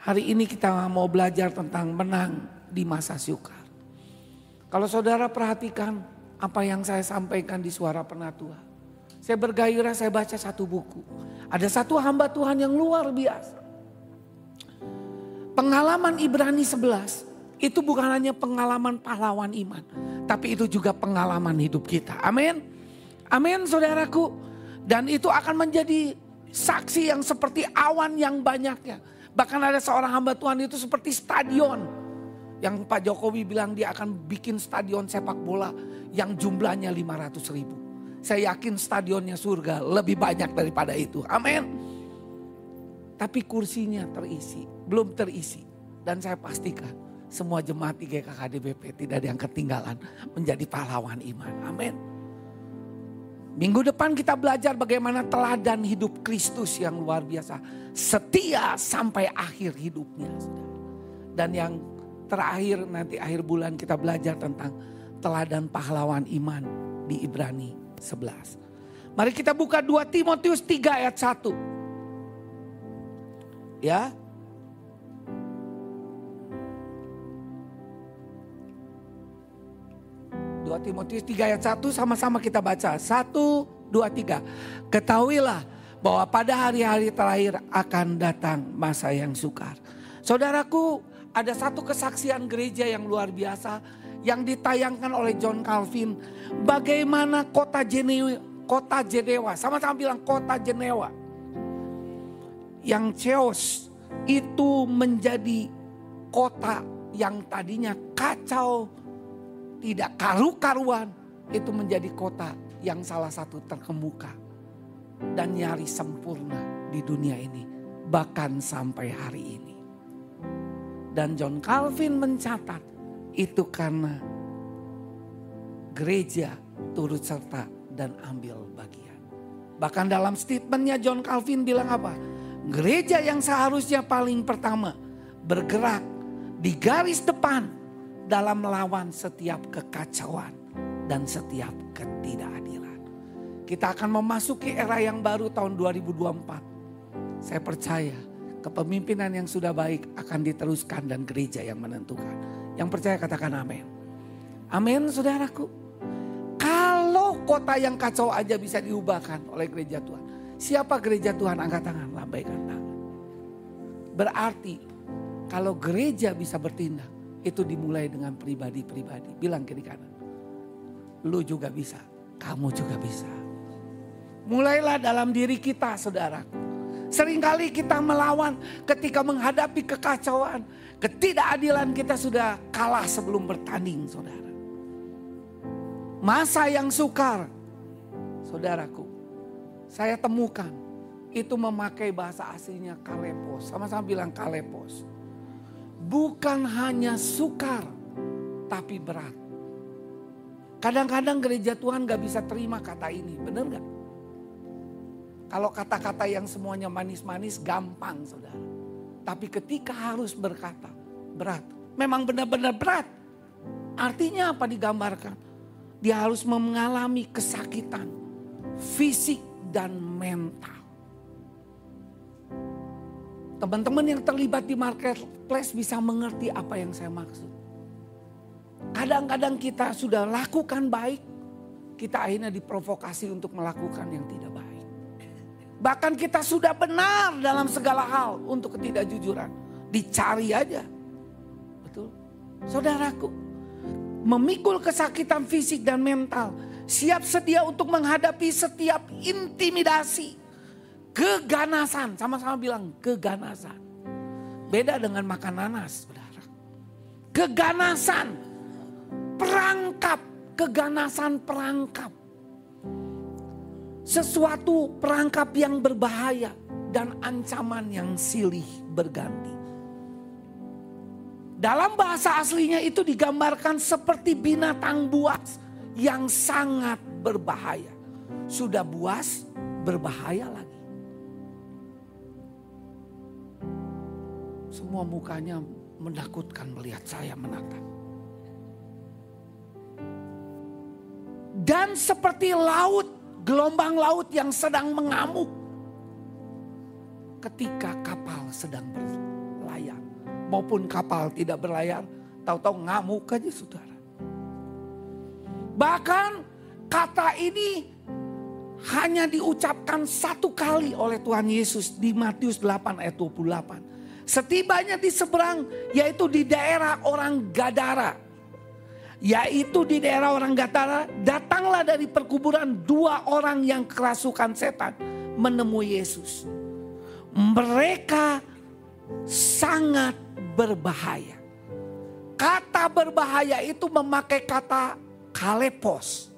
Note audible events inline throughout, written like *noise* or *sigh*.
Hari ini kita mau belajar tentang menang di masa sukar. Kalau saudara perhatikan apa yang saya sampaikan di suara penatua. Saya bergairah, saya baca satu buku. Ada satu hamba Tuhan yang luar biasa. Pengalaman Ibrani 11 itu bukan hanya pengalaman pahlawan iman. Tapi itu juga pengalaman hidup kita. Amin. Amin saudaraku. Dan itu akan menjadi saksi yang seperti awan yang banyaknya. Bahkan ada seorang hamba Tuhan itu seperti stadion. Yang Pak Jokowi bilang dia akan bikin stadion sepak bola yang jumlahnya 500 ribu. Saya yakin stadionnya surga lebih banyak daripada itu. Amin. Tapi kursinya terisi, belum terisi. Dan saya pastikan semua jemaat IGKKDBP tidak ada yang ketinggalan menjadi pahlawan iman. Amin. Minggu depan kita belajar bagaimana teladan hidup Kristus yang luar biasa. Setia sampai akhir hidupnya. Dan yang terakhir nanti akhir bulan kita belajar tentang teladan pahlawan iman di Ibrani 11. Mari kita buka 2 Timotius 3 ayat 1. Ya, 2 Timotius 3 ayat 1 sama-sama kita baca. 1, 2, 3. Ketahuilah bahwa pada hari-hari terakhir akan datang masa yang sukar. Saudaraku ada satu kesaksian gereja yang luar biasa yang ditayangkan oleh John Calvin. Bagaimana kota Jenewa, kota Jenewa, sama-sama bilang kota Jenewa. Yang Cheos itu menjadi kota yang tadinya kacau, tidak karu-karuan itu menjadi kota yang salah satu terkemuka dan nyaris sempurna di dunia ini bahkan sampai hari ini. Dan John Calvin mencatat itu karena gereja turut serta dan ambil bagian. Bahkan dalam statementnya John Calvin bilang apa? Gereja yang seharusnya paling pertama bergerak di garis depan dalam melawan setiap kekacauan dan setiap ketidakadilan. Kita akan memasuki era yang baru tahun 2024. Saya percaya kepemimpinan yang sudah baik akan diteruskan dan gereja yang menentukan. Yang percaya katakan amin. Amin saudaraku. Kalau kota yang kacau aja bisa diubahkan oleh gereja Tuhan. Siapa gereja Tuhan angkat tangan, lambaikan tangan. Berarti kalau gereja bisa bertindak, itu dimulai dengan pribadi-pribadi. Bilang kiri kanan. Lu juga bisa, kamu juga bisa. Mulailah dalam diri kita saudara. Seringkali kita melawan ketika menghadapi kekacauan. Ketidakadilan kita sudah kalah sebelum bertanding saudara. Masa yang sukar, saudaraku, saya temukan itu memakai bahasa aslinya kalepos. Sama-sama bilang kalepos bukan hanya sukar, tapi berat. Kadang-kadang gereja Tuhan gak bisa terima kata ini, bener gak? Kalau kata-kata yang semuanya manis-manis gampang saudara. Tapi ketika harus berkata berat, memang benar-benar berat. Artinya apa digambarkan? Dia harus mengalami kesakitan fisik dan mental. Teman-teman yang terlibat di marketplace bisa mengerti apa yang saya maksud. Kadang-kadang kita sudah lakukan baik, kita akhirnya diprovokasi untuk melakukan yang tidak baik. Bahkan kita sudah benar dalam segala hal untuk ketidakjujuran. Dicari aja. Betul. Saudaraku, memikul kesakitan fisik dan mental. Siap sedia untuk menghadapi setiap intimidasi Keganasan, sama-sama bilang keganasan. Beda dengan makan nanas, saudara. Keganasan, perangkap, keganasan perangkap. Sesuatu perangkap yang berbahaya dan ancaman yang silih berganti. Dalam bahasa aslinya itu digambarkan seperti binatang buas yang sangat berbahaya. Sudah buas, berbahaya lagi. Semua mukanya menakutkan melihat saya menatap. Dan seperti laut, gelombang laut yang sedang mengamuk. Ketika kapal sedang berlayar. maupun kapal tidak berlayar. Tahu-tahu ngamuk aja saudara. Bahkan kata ini hanya diucapkan satu kali oleh Tuhan Yesus di Matius 8 ayat 28. Setibanya di seberang yaitu di daerah orang Gadara. Yaitu di daerah orang Gadara datanglah dari perkuburan dua orang yang kerasukan setan menemui Yesus. Mereka sangat berbahaya. Kata berbahaya itu memakai kata kalepos.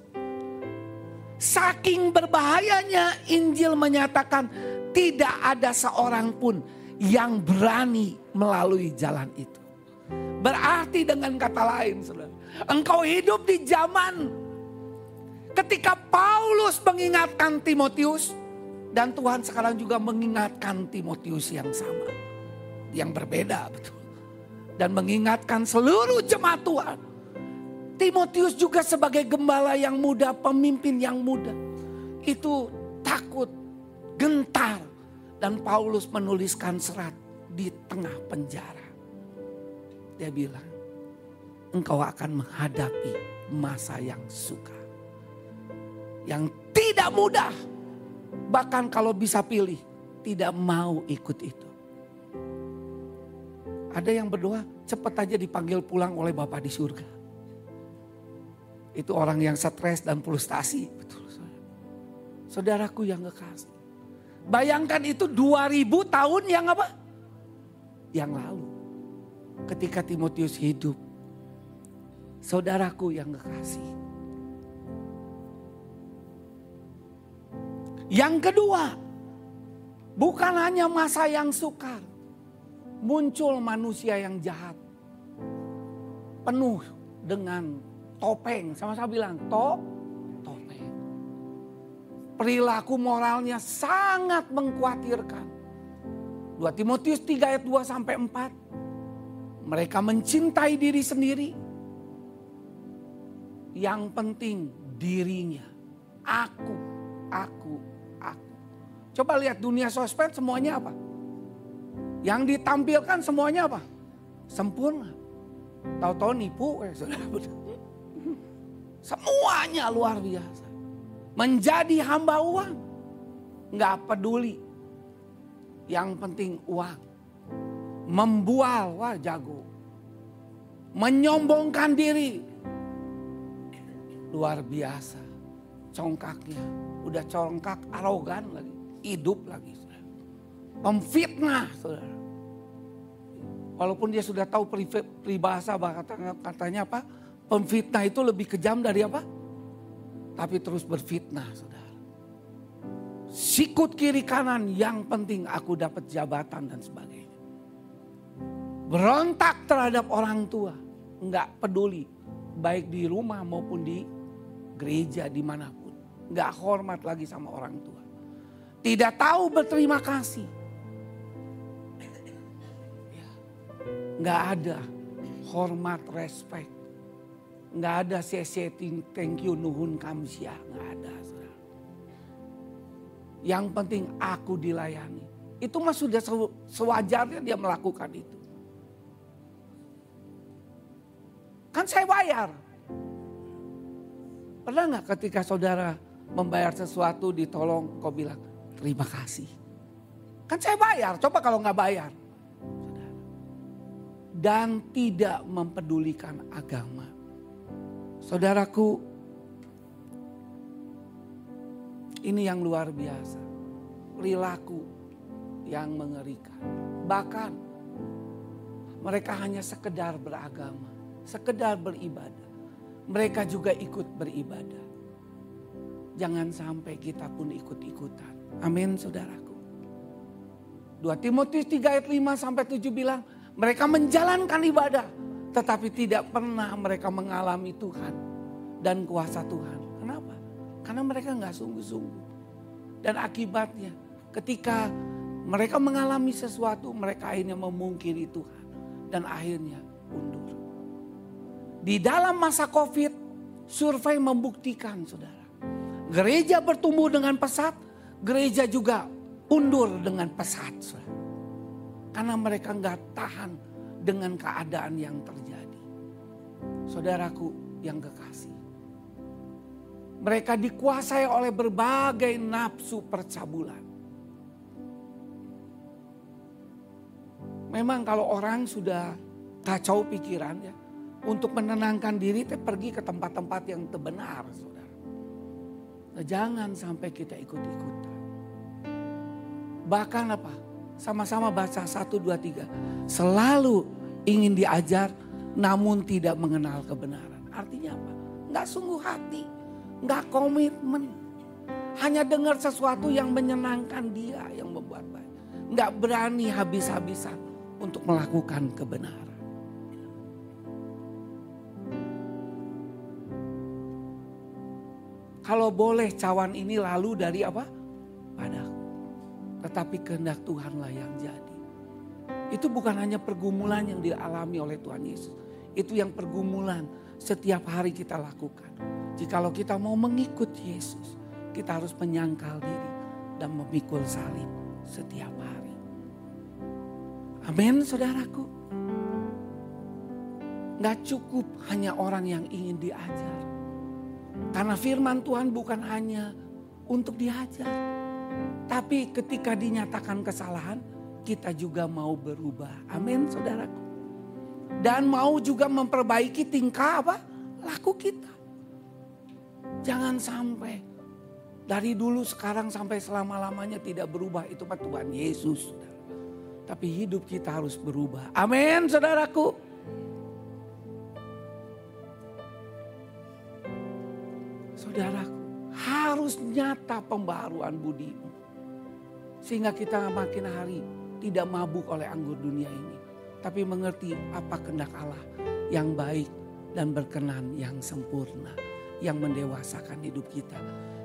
Saking berbahayanya Injil menyatakan tidak ada seorang pun yang berani melalui jalan itu. Berarti dengan kata lain saudara. Engkau hidup di zaman ketika Paulus mengingatkan Timotius. Dan Tuhan sekarang juga mengingatkan Timotius yang sama. Yang berbeda betul. Dan mengingatkan seluruh jemaat Tuhan. Timotius juga sebagai gembala yang muda, pemimpin yang muda. Itu takut, gentar. Dan Paulus menuliskan serat di tengah penjara. Dia bilang, engkau akan menghadapi masa yang suka. Yang tidak mudah Bahkan kalau bisa pilih, tidak mau ikut itu. Ada yang berdoa, cepat aja dipanggil pulang oleh Bapak di surga. Itu orang yang stres dan frustasi. Betul. Saudaraku yang kekasih. Bayangkan itu 2000 tahun yang apa? Yang lalu. Ketika Timotius hidup. Saudaraku yang kekasih. Yang kedua, bukan hanya masa yang sukar. Muncul manusia yang jahat. Penuh dengan topeng. Sama-sama bilang, to, topeng. Perilaku moralnya sangat mengkhawatirkan. 2 Timotius 3 ayat 2 sampai 4. Mereka mencintai diri sendiri. Yang penting dirinya. Aku, aku, Coba lihat dunia sosmed semuanya apa? Yang ditampilkan semuanya apa? Sempurna. Tahu-tahu nipu, eh, *laughs* Semuanya luar biasa. Menjadi hamba uang. Nggak peduli. Yang penting uang. Membual, wah jago. Menyombongkan diri. Luar biasa. Congkaknya. Udah congkak arogan lagi hidup lagi. Memfitnah saudara. Walaupun dia sudah tahu peribahasa katanya, katanya apa? Pemfitnah itu lebih kejam dari apa? Tapi terus berfitnah saudara. Sikut kiri kanan yang penting aku dapat jabatan dan sebagainya. Berontak terhadap orang tua. Enggak peduli. Baik di rumah maupun di gereja di mana pun. Enggak hormat lagi sama orang tua. Tidak tahu berterima kasih. Nggak ada hormat, respect. Nggak ada setting thank you, nuhun kamsia. Nggak ada. Yang penting aku dilayani. Itu mah sudah sewajarnya dia melakukan itu. Kan saya bayar. Pernah nggak ketika saudara membayar sesuatu ditolong kau bilang, terima kasih. Kan saya bayar, coba kalau nggak bayar. Dan tidak mempedulikan agama. Saudaraku, ini yang luar biasa. Perilaku yang mengerikan. Bahkan mereka hanya sekedar beragama, sekedar beribadah. Mereka juga ikut beribadah. Jangan sampai kita pun ikut-ikutan. Amin saudaraku. 2 Timotius 3 ayat 5 sampai 7 bilang mereka menjalankan ibadah. Tetapi tidak pernah mereka mengalami Tuhan dan kuasa Tuhan. Kenapa? Karena mereka nggak sungguh-sungguh. Dan akibatnya ketika mereka mengalami sesuatu mereka akhirnya memungkiri Tuhan. Dan akhirnya undur. Di dalam masa covid survei membuktikan saudara. Gereja bertumbuh dengan pesat gereja juga undur dengan pesat. Karena mereka nggak tahan dengan keadaan yang terjadi. Saudaraku yang kekasih. Mereka dikuasai oleh berbagai nafsu percabulan. Memang kalau orang sudah kacau pikiran ya, untuk menenangkan diri teh pergi ke tempat-tempat yang terbenar, saudara. Nah, jangan sampai kita ikut-ikutan. Bahkan apa? Sama-sama baca satu dua tiga. Selalu ingin diajar namun tidak mengenal kebenaran. Artinya apa? Nggak sungguh hati, nggak komitmen. Hanya dengar sesuatu yang menyenangkan dia yang membuat baik. Nggak berani habis-habisan untuk melakukan kebenaran. Kalau boleh cawan ini lalu dari apa? Tetapi kehendak Tuhanlah yang jadi. Itu bukan hanya pergumulan yang dialami oleh Tuhan Yesus. Itu yang pergumulan setiap hari kita lakukan. Jikalau kita mau mengikut Yesus, kita harus menyangkal diri dan memikul salib setiap hari. Amin saudaraku. Gak cukup hanya orang yang ingin diajar. Karena firman Tuhan bukan hanya untuk diajar. Tapi ketika dinyatakan kesalahan, kita juga mau berubah. Amin saudaraku. Dan mau juga memperbaiki tingkah apa? Laku kita. Jangan sampai dari dulu sekarang sampai selama-lamanya tidak berubah. Itu Pak Tuhan Yesus. Tapi hidup kita harus berubah. Amin saudaraku. Saudaraku, harus nyata pembaruan budimu. Sehingga kita makin hari tidak mabuk oleh anggur dunia ini. Tapi mengerti apa kehendak Allah yang baik dan berkenan yang sempurna. Yang mendewasakan hidup kita.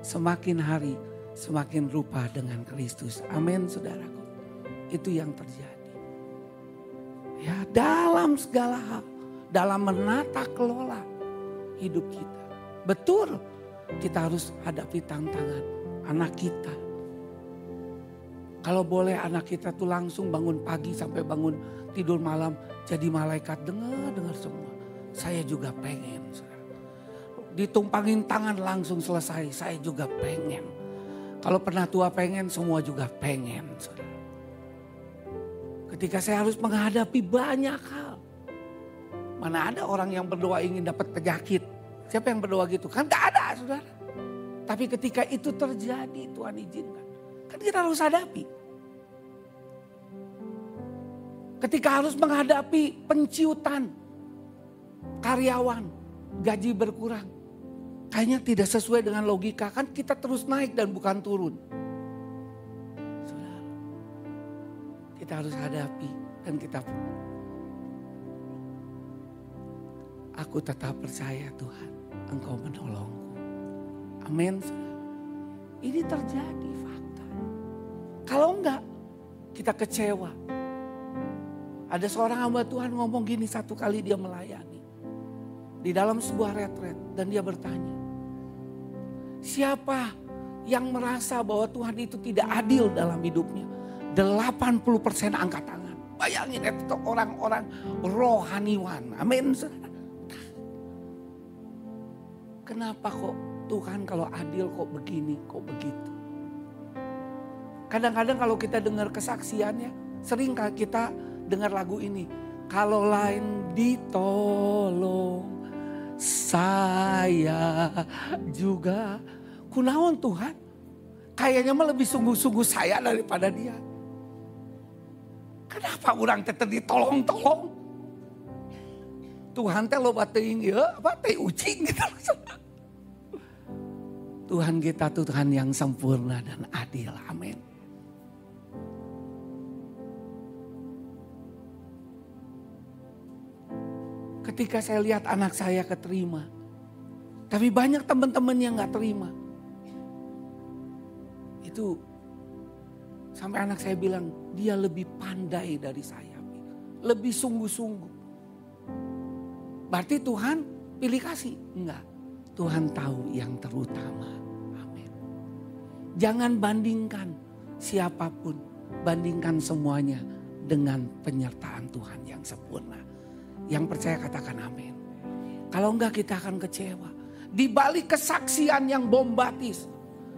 Semakin hari semakin rupa dengan Kristus. Amin saudaraku itu yang terjadi. Ya, dalam segala hal, dalam menata kelola hidup kita. Betul, kita harus hadapi tantangan anak kita. Kalau boleh anak kita tuh langsung bangun pagi sampai bangun tidur malam jadi malaikat dengar dengar semua. Saya juga pengen. Ditumpangin tangan langsung selesai. Saya juga pengen. Kalau pernah tua pengen semua juga pengen. Ketika saya harus menghadapi banyak hal. Mana ada orang yang berdoa ingin dapat penyakit. Siapa yang berdoa gitu? Kan gak ada saudara. Tapi ketika itu terjadi Tuhan izinkan. Kan kita harus hadapi. Ketika harus menghadapi penciutan karyawan, gaji berkurang. Kayaknya tidak sesuai dengan logika. Kan kita terus naik dan bukan turun. kita harus hadapi dan kita Aku tetap percaya Tuhan, Engkau menolongku. Amin. Ini terjadi fakta. Kalau enggak, kita kecewa. Ada seorang hamba Tuhan ngomong gini satu kali dia melayani. Di dalam sebuah retret dan dia bertanya. Siapa yang merasa bahwa Tuhan itu tidak adil dalam hidupnya? 80% angkat tangan. Bayangin itu orang-orang rohaniwan. Amin. Kenapa kok Tuhan kalau adil kok begini, kok begitu. Kadang-kadang kalau kita dengar kesaksiannya, sering kita dengar lagu ini. Kalau lain ditolong, saya juga. Kunaon Tuhan? Kayaknya mah lebih sungguh-sungguh saya daripada dia. Kenapa orang teh ditolong-tolong? Tuhan teh lo bateing ya, apa ucing gitu. Tuhan kita tuh Tuhan yang sempurna dan adil. Amin. Ketika saya lihat anak saya keterima. Tapi banyak teman-teman yang gak terima. Itu Sampai anak saya bilang, dia lebih pandai dari saya. Lebih sungguh-sungguh. Berarti Tuhan pilih kasih? Enggak. Tuhan tahu yang terutama. Amin. Jangan bandingkan siapa pun. Bandingkan semuanya dengan penyertaan Tuhan yang sempurna. Yang percaya katakan amin. Kalau enggak kita akan kecewa. Di balik kesaksian yang bombatis.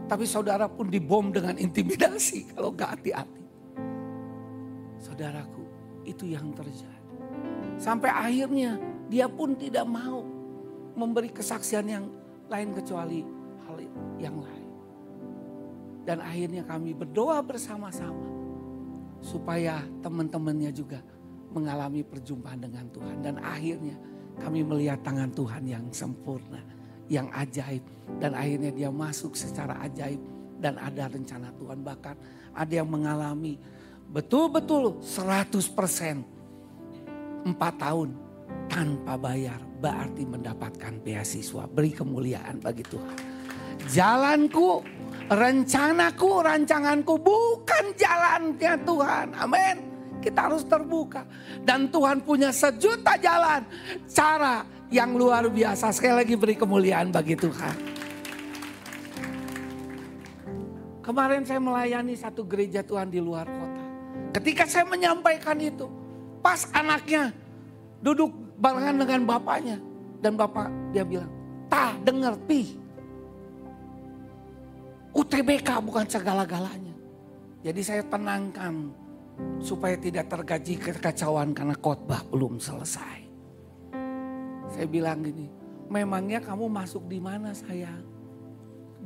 Tapi saudara pun dibom dengan intimidasi kalau enggak hati-hati. Saudaraku, itu yang terjadi. Sampai akhirnya dia pun tidak mau memberi kesaksian yang lain kecuali hal yang lain. Dan akhirnya kami berdoa bersama-sama supaya teman-temannya juga mengalami perjumpaan dengan Tuhan. Dan akhirnya kami melihat tangan Tuhan yang sempurna, yang ajaib. Dan akhirnya dia masuk secara ajaib dan ada rencana Tuhan. Bahkan ada yang mengalami betul-betul 100% empat tahun tanpa bayar berarti mendapatkan beasiswa. Beri kemuliaan bagi Tuhan. Jalanku, rencanaku, rancanganku bukan jalannya Tuhan. Amin. Kita harus terbuka. Dan Tuhan punya sejuta jalan. Cara yang luar biasa. Sekali lagi beri kemuliaan bagi Tuhan. Kemarin saya melayani satu gereja Tuhan di luar kota. Ketika saya menyampaikan itu. Pas anaknya duduk barengan dengan bapaknya. Dan bapak dia bilang, ta dengar pi. UTBK bukan segala-galanya. Jadi saya tenangkan supaya tidak tergaji kekacauan karena khotbah belum selesai. Saya bilang gini, memangnya kamu masuk di mana sayang?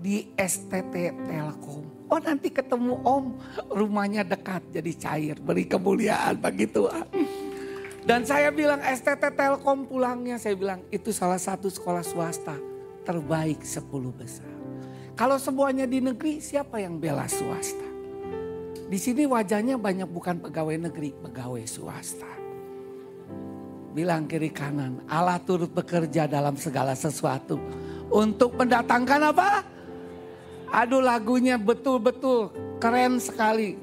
Di STT Telkom. Oh nanti ketemu om, rumahnya dekat jadi cair. Beri kemuliaan bagi Tuhan. Dan saya bilang STT Telkom pulangnya, saya bilang itu salah satu sekolah swasta terbaik 10 besar. Kalau semuanya di negeri, siapa yang bela swasta? Di sini wajahnya banyak bukan pegawai negeri, pegawai swasta. Bilang kiri kanan, Allah turut bekerja dalam segala sesuatu. Untuk mendatangkan apa? Aduh lagunya betul-betul keren sekali.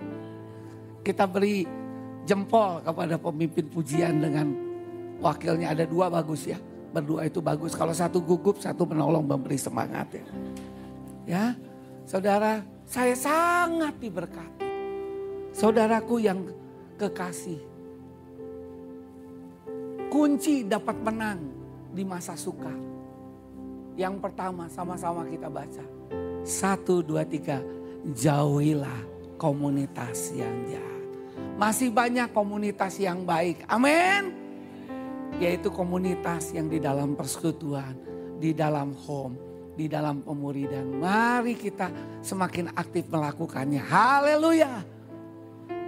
Kita beri jempol kepada pemimpin pujian dengan wakilnya ada dua bagus ya. Berdua itu bagus. Kalau satu gugup, satu menolong memberi semangat ya. Ya, saudara, saya sangat diberkati. Saudaraku yang kekasih. Kunci dapat menang di masa suka. Yang pertama sama-sama kita baca. Satu, dua, tiga. Jauhilah komunitas yang jahat. Masih banyak komunitas yang baik. Amin. Yaitu komunitas yang di dalam persekutuan, di dalam home, di dalam pemuridan. Mari kita semakin aktif melakukannya. Haleluya.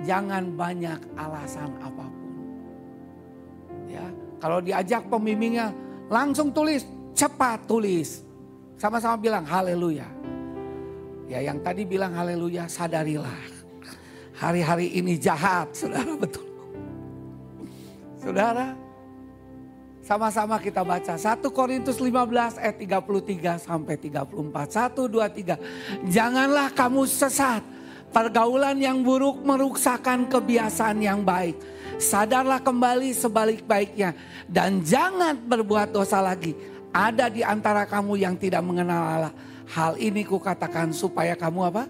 Jangan banyak alasan apa pun. Ya, kalau diajak pembimbingnya langsung tulis, cepat tulis. Sama-sama bilang haleluya. Ya yang tadi bilang haleluya sadarilah hari-hari ini jahat, saudara betul. Saudara, sama-sama kita baca 1 Korintus 15 ayat 33 sampai 34. 1, 2, 3. Janganlah kamu sesat. Pergaulan yang buruk merusakkan kebiasaan yang baik. Sadarlah kembali sebalik-baiknya. Dan jangan berbuat dosa lagi. Ada di antara kamu yang tidak mengenal Allah. Hal ini kukatakan supaya kamu apa?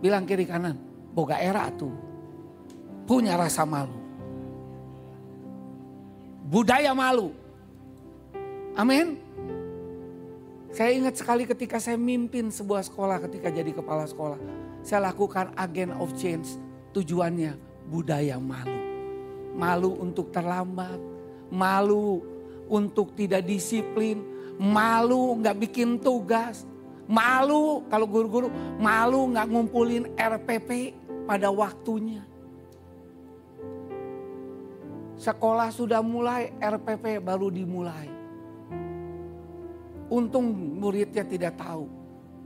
Bilang kiri kanan boga era tuh. Punya rasa malu. Budaya malu. Amin. Saya ingat sekali ketika saya mimpin sebuah sekolah ketika jadi kepala sekolah. Saya lakukan agen of change. Tujuannya budaya malu. Malu untuk terlambat. Malu untuk tidak disiplin. Malu nggak bikin tugas. Malu kalau guru-guru malu nggak ngumpulin RPP pada waktunya. Sekolah sudah mulai, RPP baru dimulai. Untung muridnya tidak tahu.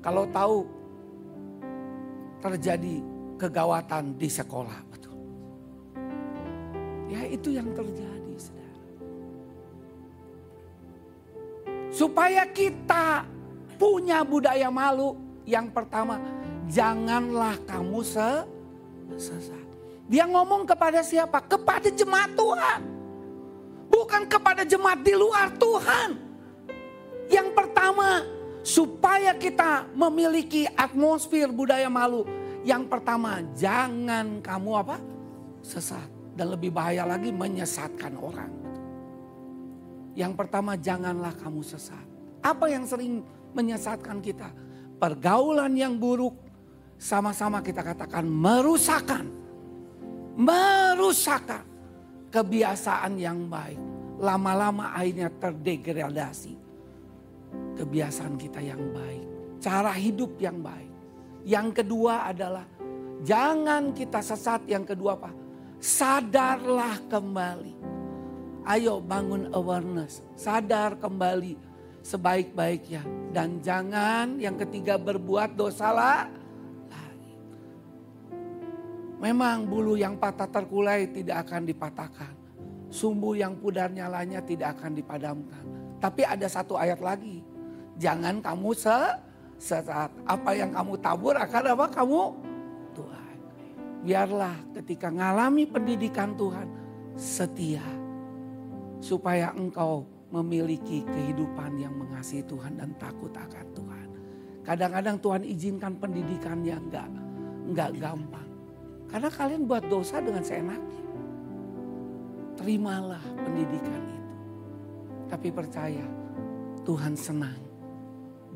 Kalau tahu terjadi kegawatan di sekolah. Betul. Ya itu yang terjadi saudara. Supaya kita punya budaya malu. Yang pertama, janganlah kamu se sesat. Dia ngomong kepada siapa? Kepada jemaat Tuhan. Bukan kepada jemaat di luar Tuhan. Yang pertama, supaya kita memiliki atmosfer budaya malu. Yang pertama, jangan kamu apa? Sesat. Dan lebih bahaya lagi menyesatkan orang. Yang pertama janganlah kamu sesat. Apa yang sering menyesatkan kita? Pergaulan yang buruk sama-sama kita katakan merusakan. Merusakan kebiasaan yang baik. Lama-lama akhirnya terdegradasi. Kebiasaan kita yang baik. Cara hidup yang baik. Yang kedua adalah jangan kita sesat. Yang kedua apa? Sadarlah kembali. Ayo bangun awareness. Sadar kembali sebaik-baiknya. Dan jangan yang ketiga berbuat dosa lah. Memang bulu yang patah terkulai tidak akan dipatahkan. Sumbu yang pudar nyalanya tidak akan dipadamkan. Tapi ada satu ayat lagi. Jangan kamu se. Apa yang kamu tabur akan apa kamu Tuhan. Biarlah ketika ngalami pendidikan Tuhan setia. Supaya engkau memiliki kehidupan yang mengasihi Tuhan dan takut akan Tuhan. Kadang-kadang Tuhan izinkan pendidikan yang enggak, enggak gampang. Karena kalian buat dosa dengan seenaknya. Terimalah pendidikan itu. Tapi percaya Tuhan senang.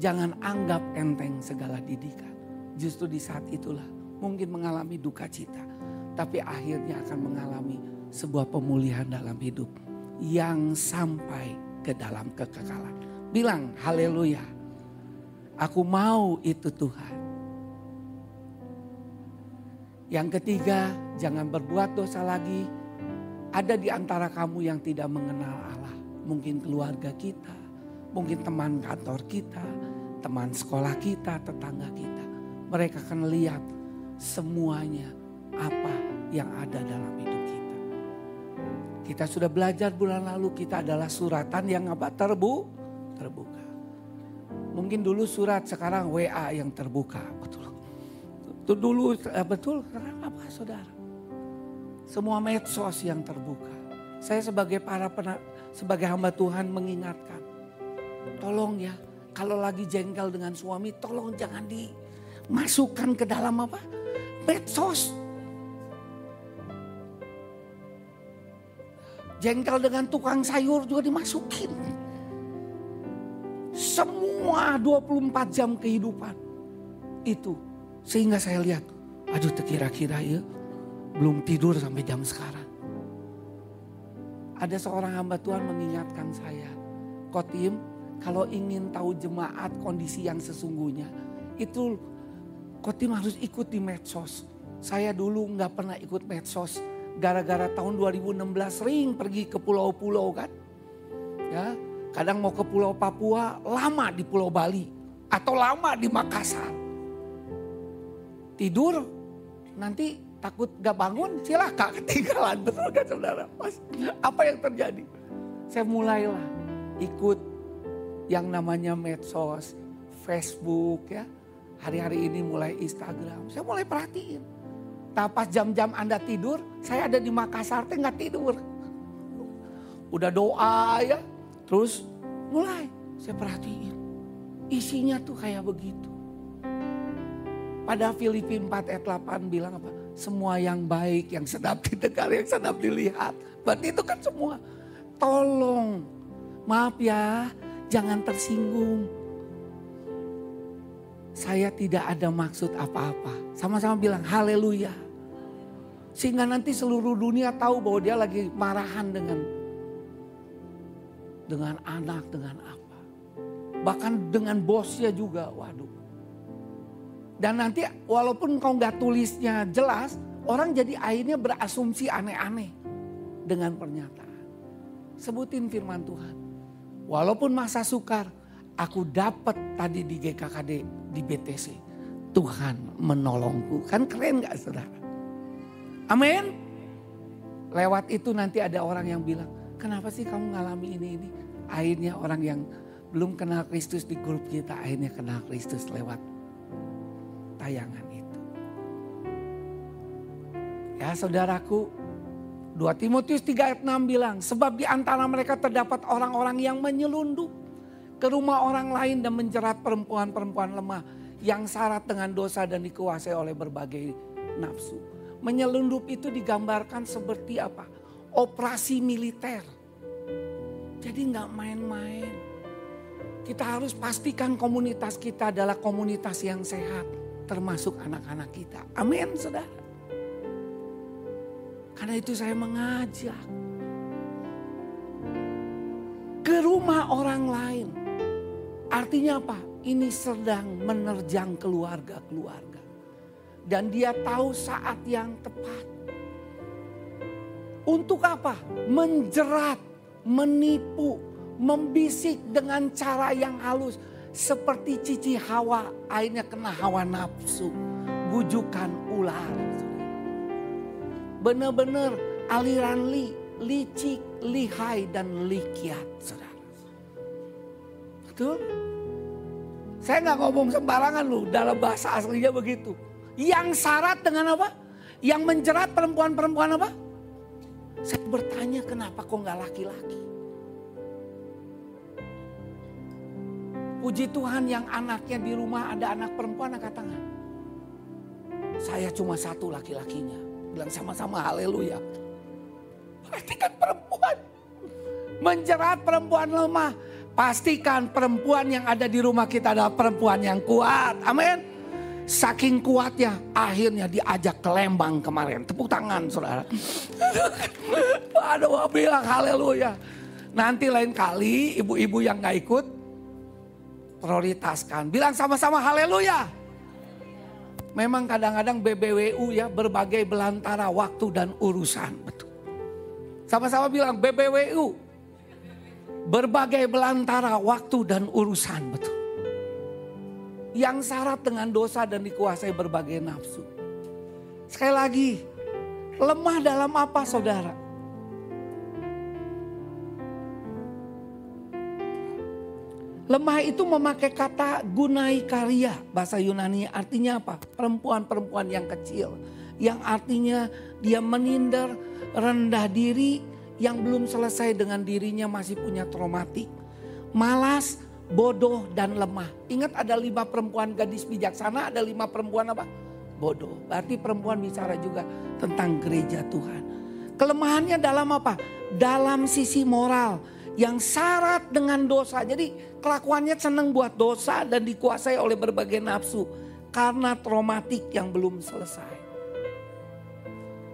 Jangan anggap enteng segala didikan. Justru di saat itulah mungkin mengalami duka cita. Tapi akhirnya akan mengalami sebuah pemulihan dalam hidup yang sampai ke dalam kekekalan. Bilang haleluya. Aku mau itu Tuhan. Yang ketiga, jangan berbuat dosa lagi. Ada di antara kamu yang tidak mengenal Allah. Mungkin keluarga kita, mungkin teman kantor kita, teman sekolah kita, tetangga kita. Mereka akan lihat semuanya apa yang ada dalam hidup kita. Kita sudah belajar bulan lalu kita adalah suratan yang apa terbu terbuka. Mungkin dulu surat sekarang WA yang terbuka, betul. Itu dulu eh, betul karena apa saudara? Semua medsos yang terbuka. Saya sebagai para pena, sebagai hamba Tuhan mengingatkan. Tolong ya, kalau lagi jengkel dengan suami tolong jangan dimasukkan ke dalam apa? Medsos Jengkel dengan tukang sayur juga dimasukin. Semua 24 jam kehidupan itu. Sehingga saya lihat, aduh terkira-kira ya belum tidur sampai jam sekarang. Ada seorang hamba Tuhan mengingatkan saya, Kotim kalau ingin tahu jemaat kondisi yang sesungguhnya, itu Kotim harus ikut di medsos. Saya dulu nggak pernah ikut medsos gara-gara tahun 2016 sering pergi ke pulau-pulau kan. Ya, kadang mau ke pulau Papua, lama di pulau Bali atau lama di Makassar. Tidur nanti takut gak bangun silahkan ketinggalan. Betul gak saudara? Mas, apa yang terjadi? Saya mulailah ikut yang namanya medsos Facebook ya. Hari-hari ini mulai Instagram. Saya mulai perhatiin. Nah pas jam-jam Anda tidur, saya ada di Makassar teh nggak tidur. Udah doa ya, terus mulai. Saya perhatiin. Isinya tuh kayak begitu. Pada Filipi 4 ayat 8 bilang apa? Semua yang baik, yang sedap *laughs* didengar, yang sedap dilihat. Berarti itu kan semua. Tolong, maaf ya, jangan tersinggung. Saya tidak ada maksud apa-apa. Sama-sama bilang haleluya. Sehingga nanti seluruh dunia tahu bahwa dia lagi marahan dengan dengan anak, dengan apa. Bahkan dengan bosnya juga, waduh. Dan nanti walaupun kau nggak tulisnya jelas, orang jadi akhirnya berasumsi aneh-aneh dengan pernyataan. Sebutin firman Tuhan. Walaupun masa sukar, aku dapat tadi di GKKD, di BTC. Tuhan menolongku. Kan keren gak saudara? Amin. Lewat itu nanti ada orang yang bilang, kenapa sih kamu ngalami ini ini? Akhirnya orang yang belum kenal Kristus di grup kita akhirnya kenal Kristus lewat tayangan itu. Ya saudaraku, 2 Timotius 3 ayat 6 bilang, sebab di antara mereka terdapat orang-orang yang menyelundup ke rumah orang lain dan menjerat perempuan-perempuan lemah yang syarat dengan dosa dan dikuasai oleh berbagai nafsu. Menyelundup itu digambarkan seperti apa? Operasi militer. Jadi nggak main-main. Kita harus pastikan komunitas kita adalah komunitas yang sehat. Termasuk anak-anak kita. Amin saudara. Karena itu saya mengajak. Ke rumah orang lain. Artinya apa? Ini sedang menerjang keluarga-keluarga. Dan dia tahu saat yang tepat. Untuk apa? Menjerat, menipu, membisik dengan cara yang halus. Seperti cici hawa, akhirnya kena hawa nafsu. Bujukan ular. Benar-benar aliran li, licik, lihai, dan likiat. Saudara. Betul? Saya nggak ngomong sembarangan loh, dalam bahasa aslinya begitu. Yang syarat dengan apa? Yang menjerat perempuan-perempuan apa? Saya bertanya kenapa kok nggak laki-laki? Puji Tuhan yang anaknya di rumah ada anak perempuan angkat tangan. Saya cuma satu laki-lakinya. Bilang sama-sama haleluya. Perhatikan perempuan. Menjerat perempuan lemah. Pastikan perempuan yang ada di rumah kita adalah perempuan yang kuat. Amin. Saking kuatnya akhirnya diajak ke Lembang kemarin. Tepuk tangan saudara. *laughs* Aduh bilang haleluya. Nanti lain kali ibu-ibu yang gak ikut prioritaskan. Bilang sama-sama haleluya. Memang kadang-kadang BBWU ya berbagai belantara waktu dan urusan. Betul. Sama-sama bilang BBWU. Berbagai belantara waktu dan urusan. Betul. Yang syarat dengan dosa dan dikuasai berbagai nafsu. Sekali lagi, lemah dalam apa saudara? Lemah itu memakai kata gunai karya. Bahasa Yunani artinya apa? Perempuan-perempuan yang kecil. Yang artinya dia menindar, rendah diri, yang belum selesai dengan dirinya masih punya traumatik. Malas, bodoh, dan lemah. Ingat ada lima perempuan gadis bijaksana, ada lima perempuan apa? Bodoh. Berarti perempuan bicara juga tentang gereja Tuhan. Kelemahannya dalam apa? Dalam sisi moral yang syarat dengan dosa. Jadi kelakuannya senang buat dosa dan dikuasai oleh berbagai nafsu. Karena traumatik yang belum selesai.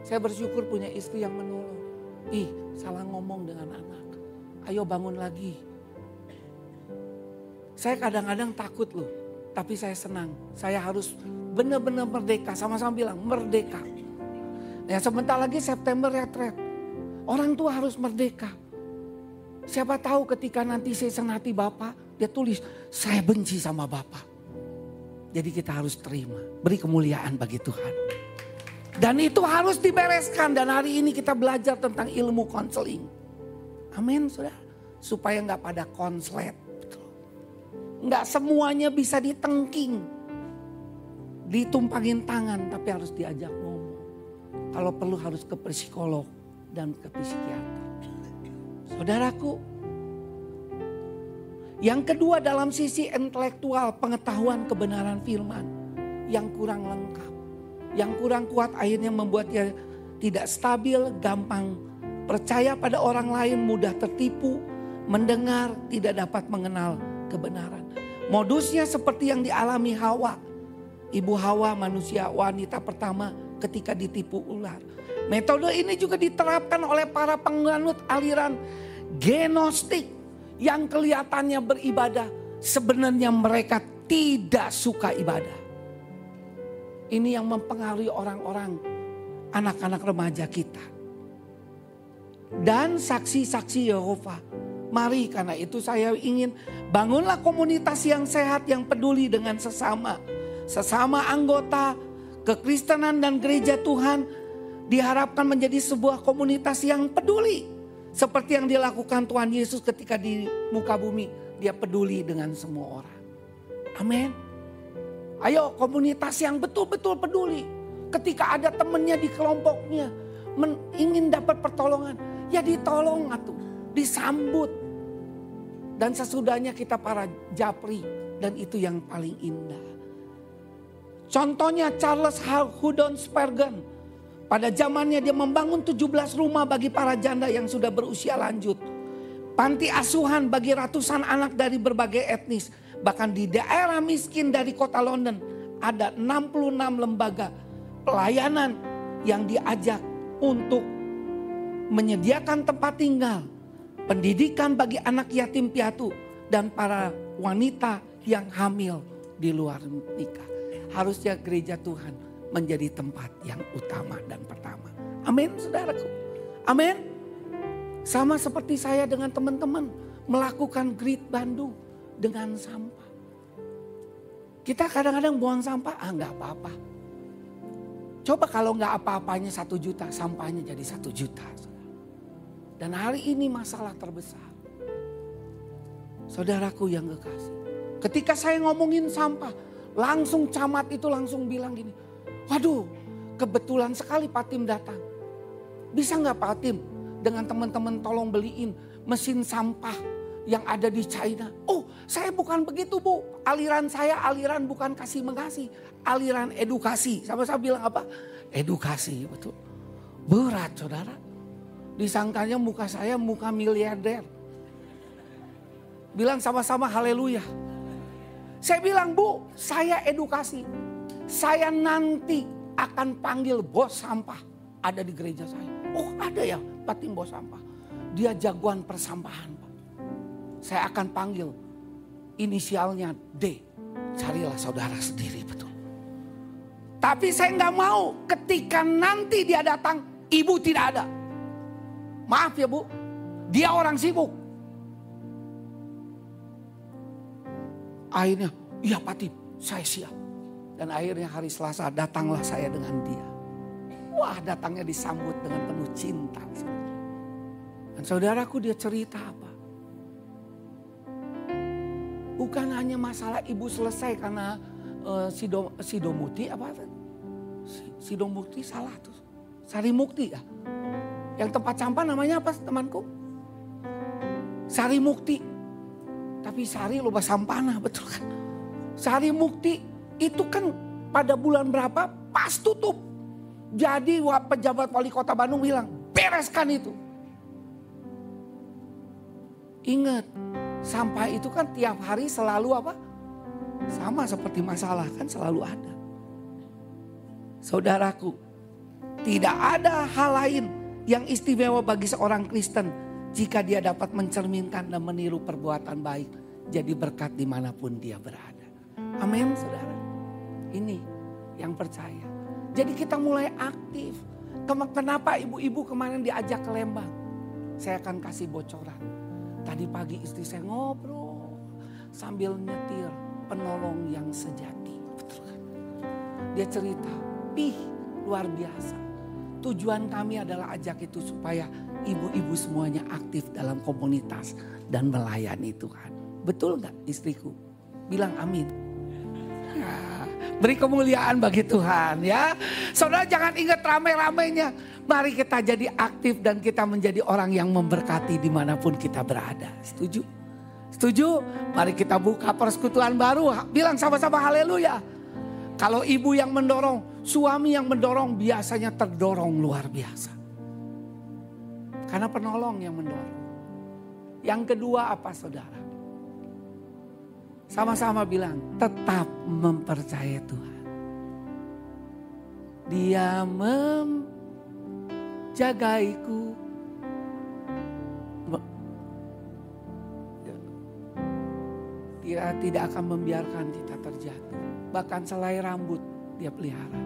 Saya bersyukur punya istri yang menolong. Ih salah ngomong dengan anak. Ayo bangun lagi. Saya kadang-kadang takut loh. Tapi saya senang. Saya harus benar-benar merdeka. Sama-sama bilang merdeka. Ya sebentar lagi September retret. Orang tua harus merdeka. Siapa tahu ketika nanti saya senati Bapak, dia tulis, saya benci sama Bapak. Jadi kita harus terima, beri kemuliaan bagi Tuhan. Dan itu harus dibereskan dan hari ini kita belajar tentang ilmu konseling. Amin saudara. Supaya nggak pada konslet. Nggak semuanya bisa ditengking. Ditumpangin tangan tapi harus diajak ngomong. Kalau perlu harus ke psikolog dan ke psikiater. Saudaraku, yang kedua dalam sisi intelektual pengetahuan kebenaran firman yang kurang lengkap. Yang kurang kuat akhirnya membuat dia tidak stabil, gampang percaya pada orang lain, mudah tertipu, mendengar, tidak dapat mengenal kebenaran. Modusnya seperti yang dialami Hawa. Ibu Hawa manusia wanita pertama ketika ditipu ular. Metode ini juga diterapkan oleh para penganut aliran genostik yang kelihatannya beribadah, sebenarnya mereka tidak suka ibadah. Ini yang mempengaruhi orang-orang, anak-anak remaja kita. Dan saksi-saksi Yehova. Mari karena itu saya ingin bangunlah komunitas yang sehat yang peduli dengan sesama. Sesama anggota kekristenan dan gereja Tuhan diharapkan menjadi sebuah komunitas yang peduli seperti yang dilakukan Tuhan Yesus ketika di muka bumi. Dia peduli dengan semua orang. Amin. Ayo komunitas yang betul-betul peduli. Ketika ada temennya di kelompoknya. Men, ingin dapat pertolongan. Ya ditolong atau disambut. Dan sesudahnya kita para japri. Dan itu yang paling indah. Contohnya Charles Hudon Spurgeon pada zamannya dia membangun 17 rumah bagi para janda yang sudah berusia lanjut. panti asuhan bagi ratusan anak dari berbagai etnis. Bahkan di daerah miskin dari kota London ada 66 lembaga pelayanan yang diajak untuk menyediakan tempat tinggal, pendidikan bagi anak yatim piatu dan para wanita yang hamil di luar nikah. Harusnya gereja Tuhan menjadi tempat yang utama dan pertama. Amin saudaraku. Amin. Sama seperti saya dengan teman-teman melakukan Grid Bandung dengan sampah. Kita kadang-kadang buang sampah, ah nggak apa-apa. Coba kalau nggak apa-apanya satu juta, sampahnya jadi satu juta. Dan hari ini masalah terbesar. Saudaraku yang kekasih. Ketika saya ngomongin sampah, langsung camat itu langsung bilang gini. Waduh, kebetulan sekali Pak Tim datang. Bisa nggak Pak Tim dengan teman-teman tolong beliin mesin sampah yang ada di China. Oh saya bukan begitu bu. Aliran saya aliran bukan kasih mengasih. Aliran edukasi. Sama-sama bilang apa? Edukasi betul. Berat saudara. Disangkanya muka saya muka miliarder. Bilang sama-sama haleluya. Saya bilang bu saya edukasi. Saya nanti akan panggil bos sampah. Ada di gereja saya. Oh ada ya Pak Tim bos sampah. Dia jagoan persampahan saya akan panggil inisialnya D. Carilah saudara sendiri betul. Tapi saya nggak mau ketika nanti dia datang, ibu tidak ada. Maaf ya bu, dia orang sibuk. Akhirnya, iya Pak Tip, saya siap. Dan akhirnya hari Selasa datanglah saya dengan dia. Wah datangnya disambut dengan penuh cinta. Dan saudaraku dia cerita apa? Bukan hanya masalah ibu selesai karena uh, sido, sidomuti apa sidomuti salah tuh. Sari Mukti ya. Yang tempat sampah namanya apa temanku? Sari Mukti. Tapi Sari loba sampana betul kan? Sari Mukti itu kan pada bulan berapa pas tutup. Jadi pejabat wali kota Bandung bilang bereskan itu. Ingat Sampah itu kan tiap hari selalu apa? Sama seperti masalah kan selalu ada. Saudaraku, tidak ada hal lain yang istimewa bagi seorang Kristen jika dia dapat mencerminkan dan meniru perbuatan baik. Jadi berkat di mana pun dia berada. Amin saudara. Ini yang percaya. Jadi kita mulai aktif. Kenapa ibu-ibu kemarin diajak ke Lembang? Saya akan kasih bocoran. Tadi pagi istri saya ngobrol sambil nyetir penolong yang sejati. Betul kan? Dia cerita, pih luar biasa. Tujuan kami adalah ajak itu supaya ibu-ibu semuanya aktif dalam komunitas dan melayani Tuhan. Betul nggak istriku? Bilang amin. Ya, beri kemuliaan bagi Tuhan ya. Saudara jangan ingat rame-ramenya. Mari kita jadi aktif dan kita menjadi orang yang memberkati di mana pun kita berada. Setuju? Setuju? Mari kita buka persekutuan baru. Bilang sama-sama haleluya. Kalau ibu yang mendorong, suami yang mendorong biasanya terdorong luar biasa. Karena penolong yang mendorong. Yang kedua apa saudara? Sama-sama bilang tetap mempercayai Tuhan. Dia mem jagaiku. Dia tidak akan membiarkan kita terjatuh. Bahkan selai rambut dia pelihara.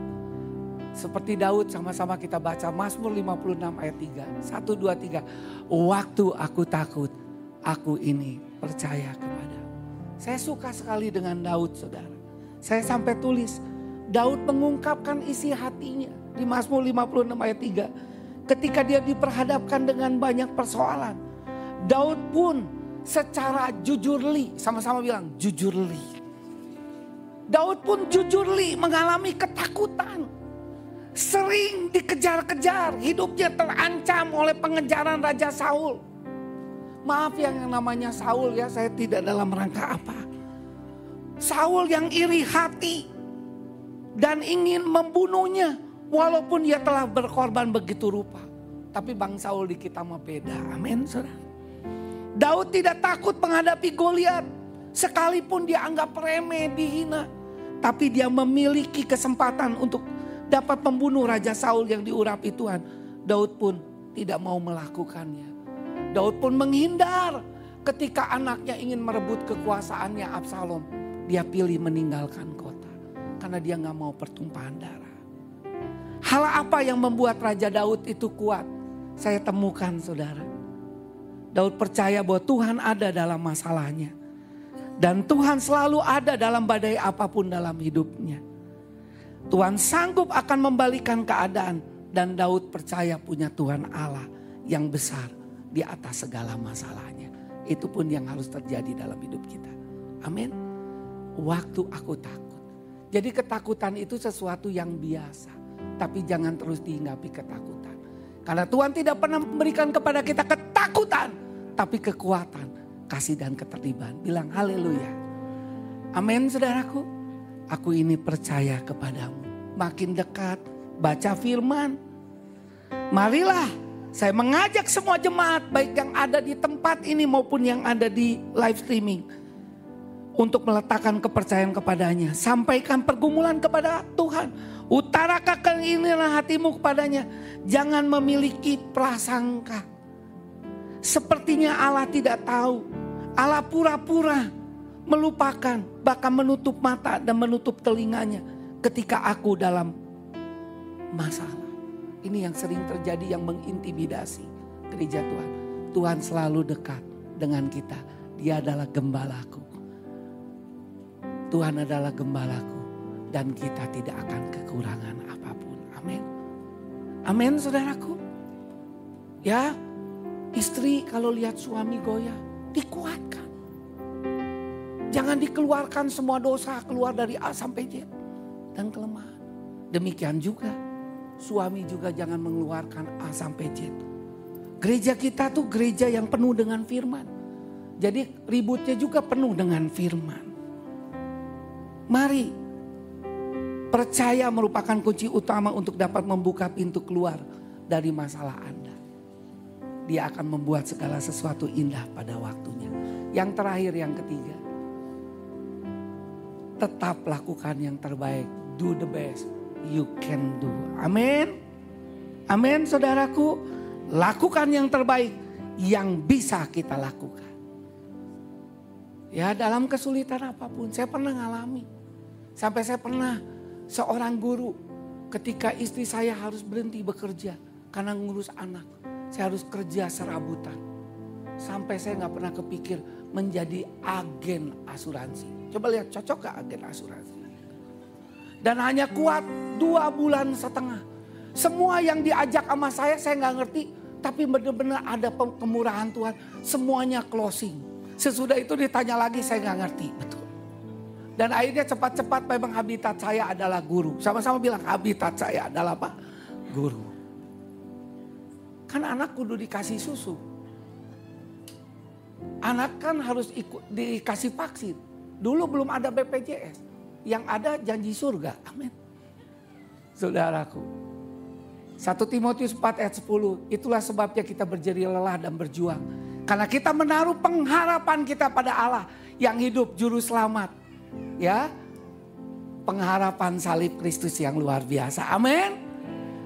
Seperti Daud sama-sama kita baca Mazmur 56 ayat 3. 1, 2, 3. Waktu aku takut, aku ini percaya kepada. Saya suka sekali dengan Daud saudara. Saya sampai tulis, Daud mengungkapkan isi hatinya. Di Mazmur 56 ayat 3 ketika dia diperhadapkan dengan banyak persoalan. Daud pun secara jujur li, sama-sama bilang jujur li. Daud pun jujur li mengalami ketakutan. Sering dikejar-kejar, hidupnya terancam oleh pengejaran Raja Saul. Maaf yang namanya Saul ya, saya tidak dalam rangka apa. Saul yang iri hati dan ingin membunuhnya. Walaupun dia telah berkorban begitu rupa. Tapi Bang Saul di kita mah beda. Amin saudara. Daud tidak takut menghadapi Goliat. Sekalipun dia anggap remeh, dihina. Tapi dia memiliki kesempatan untuk dapat membunuh Raja Saul yang diurapi Tuhan. Daud pun tidak mau melakukannya. Daud pun menghindar ketika anaknya ingin merebut kekuasaannya Absalom. Dia pilih meninggalkan kota. Karena dia nggak mau pertumpahan darah. Hal apa yang membuat Raja Daud itu kuat? Saya temukan saudara Daud percaya bahwa Tuhan ada dalam masalahnya. Dan Tuhan selalu ada dalam badai apa pun dalam hidupnya. Tuhan sanggup akan membalikan keadaan. Dan Daud percaya punya Tuhan Allah yang besar di atas segala masalahnya. Itu pun yang harus terjadi dalam hidup kita. Amin. Waktu aku takut. Jadi ketakutan itu sesuatu yang biasa. Tapi jangan terus dihinggapi ketakutan. Karena Tuhan tidak pernah memberikan kepada kita ketakutan tapi kekuatan, kasih dan keterlibatan. Bilang haleluya. Amin saudaraku. Aku ini percaya kepadamu. Makin dekat baca firman. Marilah saya mengajak semua jemaat baik yang ada di tempat ini maupun yang ada di live streaming. Untuk meletakkan kepercayaan kepadanya. Sampaikan pergumulan kepada Tuhan. Utarakan keinginan hatimu kepadanya. Jangan memiliki prasangka Sepertinya Allah tidak tahu. Allah pura-pura melupakan, bahkan menutup mata dan menutup telinganya ketika aku dalam masalah. Ini yang sering terjadi yang mengintimidasi gereja Tuhan. Tuhan selalu dekat dengan kita. Dia adalah gembalaku. Tuhan adalah gembalaku dan kita tidak akan kekurangan apa pun. Amin. Amin saudaraku. Ya, Istri kalau lihat suami goyah, dikuatkan. Jangan dikeluarkan semua dosa keluar dari A sampai Z dan kelemahan. Demikian juga suami juga jangan mengeluarkan A sampai Z. Gereja kita tuh gereja yang penuh dengan firman. Jadi ributnya juga penuh dengan firman. Mari percaya merupakan kunci utama untuk dapat membuka pintu keluar dari masalah Anda dia akan membuat segala sesuatu indah pada waktunya. Yang terakhir, yang ketiga, tetap lakukan yang terbaik. Do the best you can do. Amin. Amin, saudaraku. Lakukan yang terbaik yang bisa kita lakukan. Ya, dalam kesulitan apa pun, saya pernah ngalami. Sampai saya pernah seorang guru ketika istri saya harus berhenti bekerja karena ngurus anak saya harus kerja serabutan. Sampai saya nggak pernah kepikir menjadi agen asuransi. Coba lihat cocok gak agen asuransi? Dan hanya kuat dua bulan setengah. Semua yang diajak sama saya saya nggak ngerti. Tapi benar-benar ada kemurahan Tuhan. Semuanya closing. Sesudah itu ditanya lagi saya nggak ngerti. Betul. Dan akhirnya cepat-cepat memang habitat saya adalah guru. Sama-sama bilang habitat saya adalah apa? Guru. Kan anak kudu dikasih susu. Anak kan harus ikut dikasih vaksin. Dulu belum ada BPJS. Yang ada janji surga. Amin. Saudaraku. 1 Timotius 4 ayat 10. Itulah sebabnya kita berjeri lelah dan berjuang. Karena kita menaruh pengharapan kita pada Allah. Yang hidup juru selamat. Ya. Pengharapan salib Kristus yang luar biasa. Amin.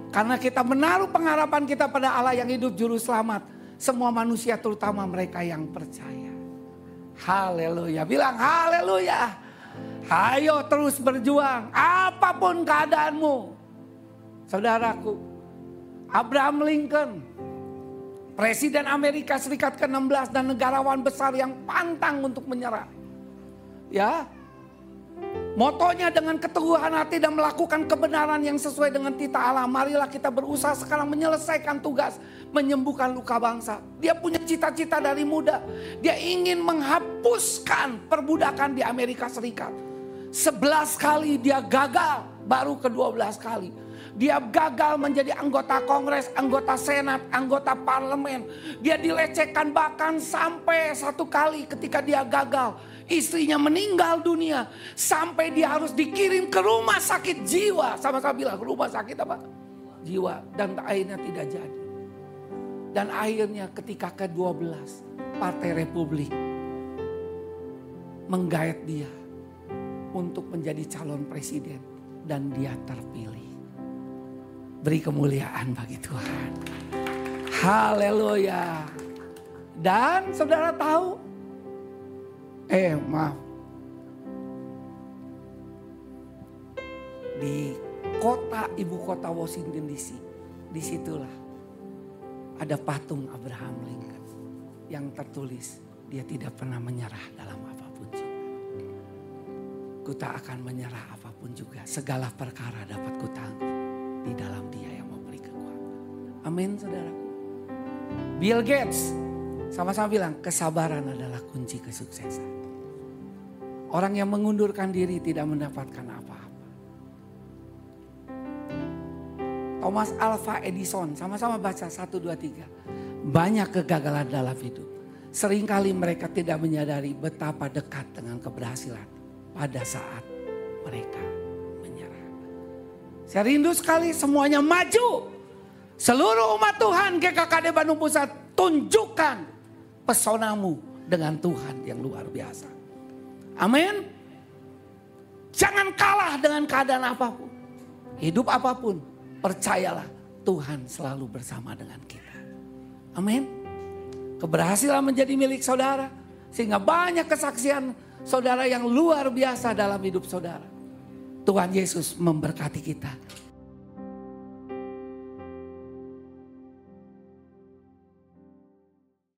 Karena kita menaruh pengharapan kita pada Allah yang hidup juru selamat. Semua manusia terutama mereka yang percaya. Haleluya. Bilang haleluya. Ayo terus berjuang. Apa pun keadaanmu. Saudaraku. Abraham Lincoln. Presiden Amerika Serikat ke-16 dan negarawan besar yang pantang untuk menyerah. Ya, Motonya dengan keteguhan hati dan melakukan kebenaran yang sesuai dengan tita Allah. Marilah kita berusaha sekarang menyelesaikan tugas. Menyembuhkan luka bangsa. Dia punya cita-cita dari muda. Dia ingin menghapuskan perbudakan di Amerika Serikat. Sebelas kali dia gagal. Baru ke-12 kali. Dia gagal menjadi anggota kongres, anggota senat, anggota parlemen. Dia dilecehkan bahkan sampai satu kali ketika dia gagal istrinya meninggal dunia. Sampai dia harus dikirim ke rumah sakit jiwa. Sama-sama bilang rumah sakit apa? Jiwa. Dan akhirnya tidak jadi. Dan akhirnya ketika ke-12 Partai Republik menggait dia untuk menjadi calon presiden dan dia terpilih. Beri kemuliaan bagi Tuhan. Haleluya. Dan saudara tahu, eh maaf, di kota ibu kota Washington DC, di situlah ada patung Abraham Lincoln yang tertulis dia tidak pernah menyerah dalam. Ku tak akan menyerah apa pun juga. Segala perkara dapat ku tangguh di dalam dia yang memberi kekuatan. Amin saudara. Bill Gates sama-sama bilang kesabaran adalah kunci kesuksesan. Orang yang mengundurkan diri tidak mendapatkan apa-apa. Thomas Alva Edison, sama-sama baca 1, 2, 3. Banyak kegagalan dalam hidup. Seringkali mereka tidak menyadari betapa dekat dengan keberhasilan pada saat mereka menyerah. Saya rindu sekali semuanya maju. Seluruh umat Tuhan GKKD Bandung Pusat tunjukkan pesonamu dengan Tuhan yang luar biasa. Amin. Jangan kalah dengan keadaan apa pun. Hidup apa pun Percayalah Tuhan selalu bersama dengan kita. Amin. Keberhasilan menjadi milik saudara. Sehingga banyak kesaksian saudara yang luar biasa dalam hidup saudara. Tuhan Yesus memberkati kita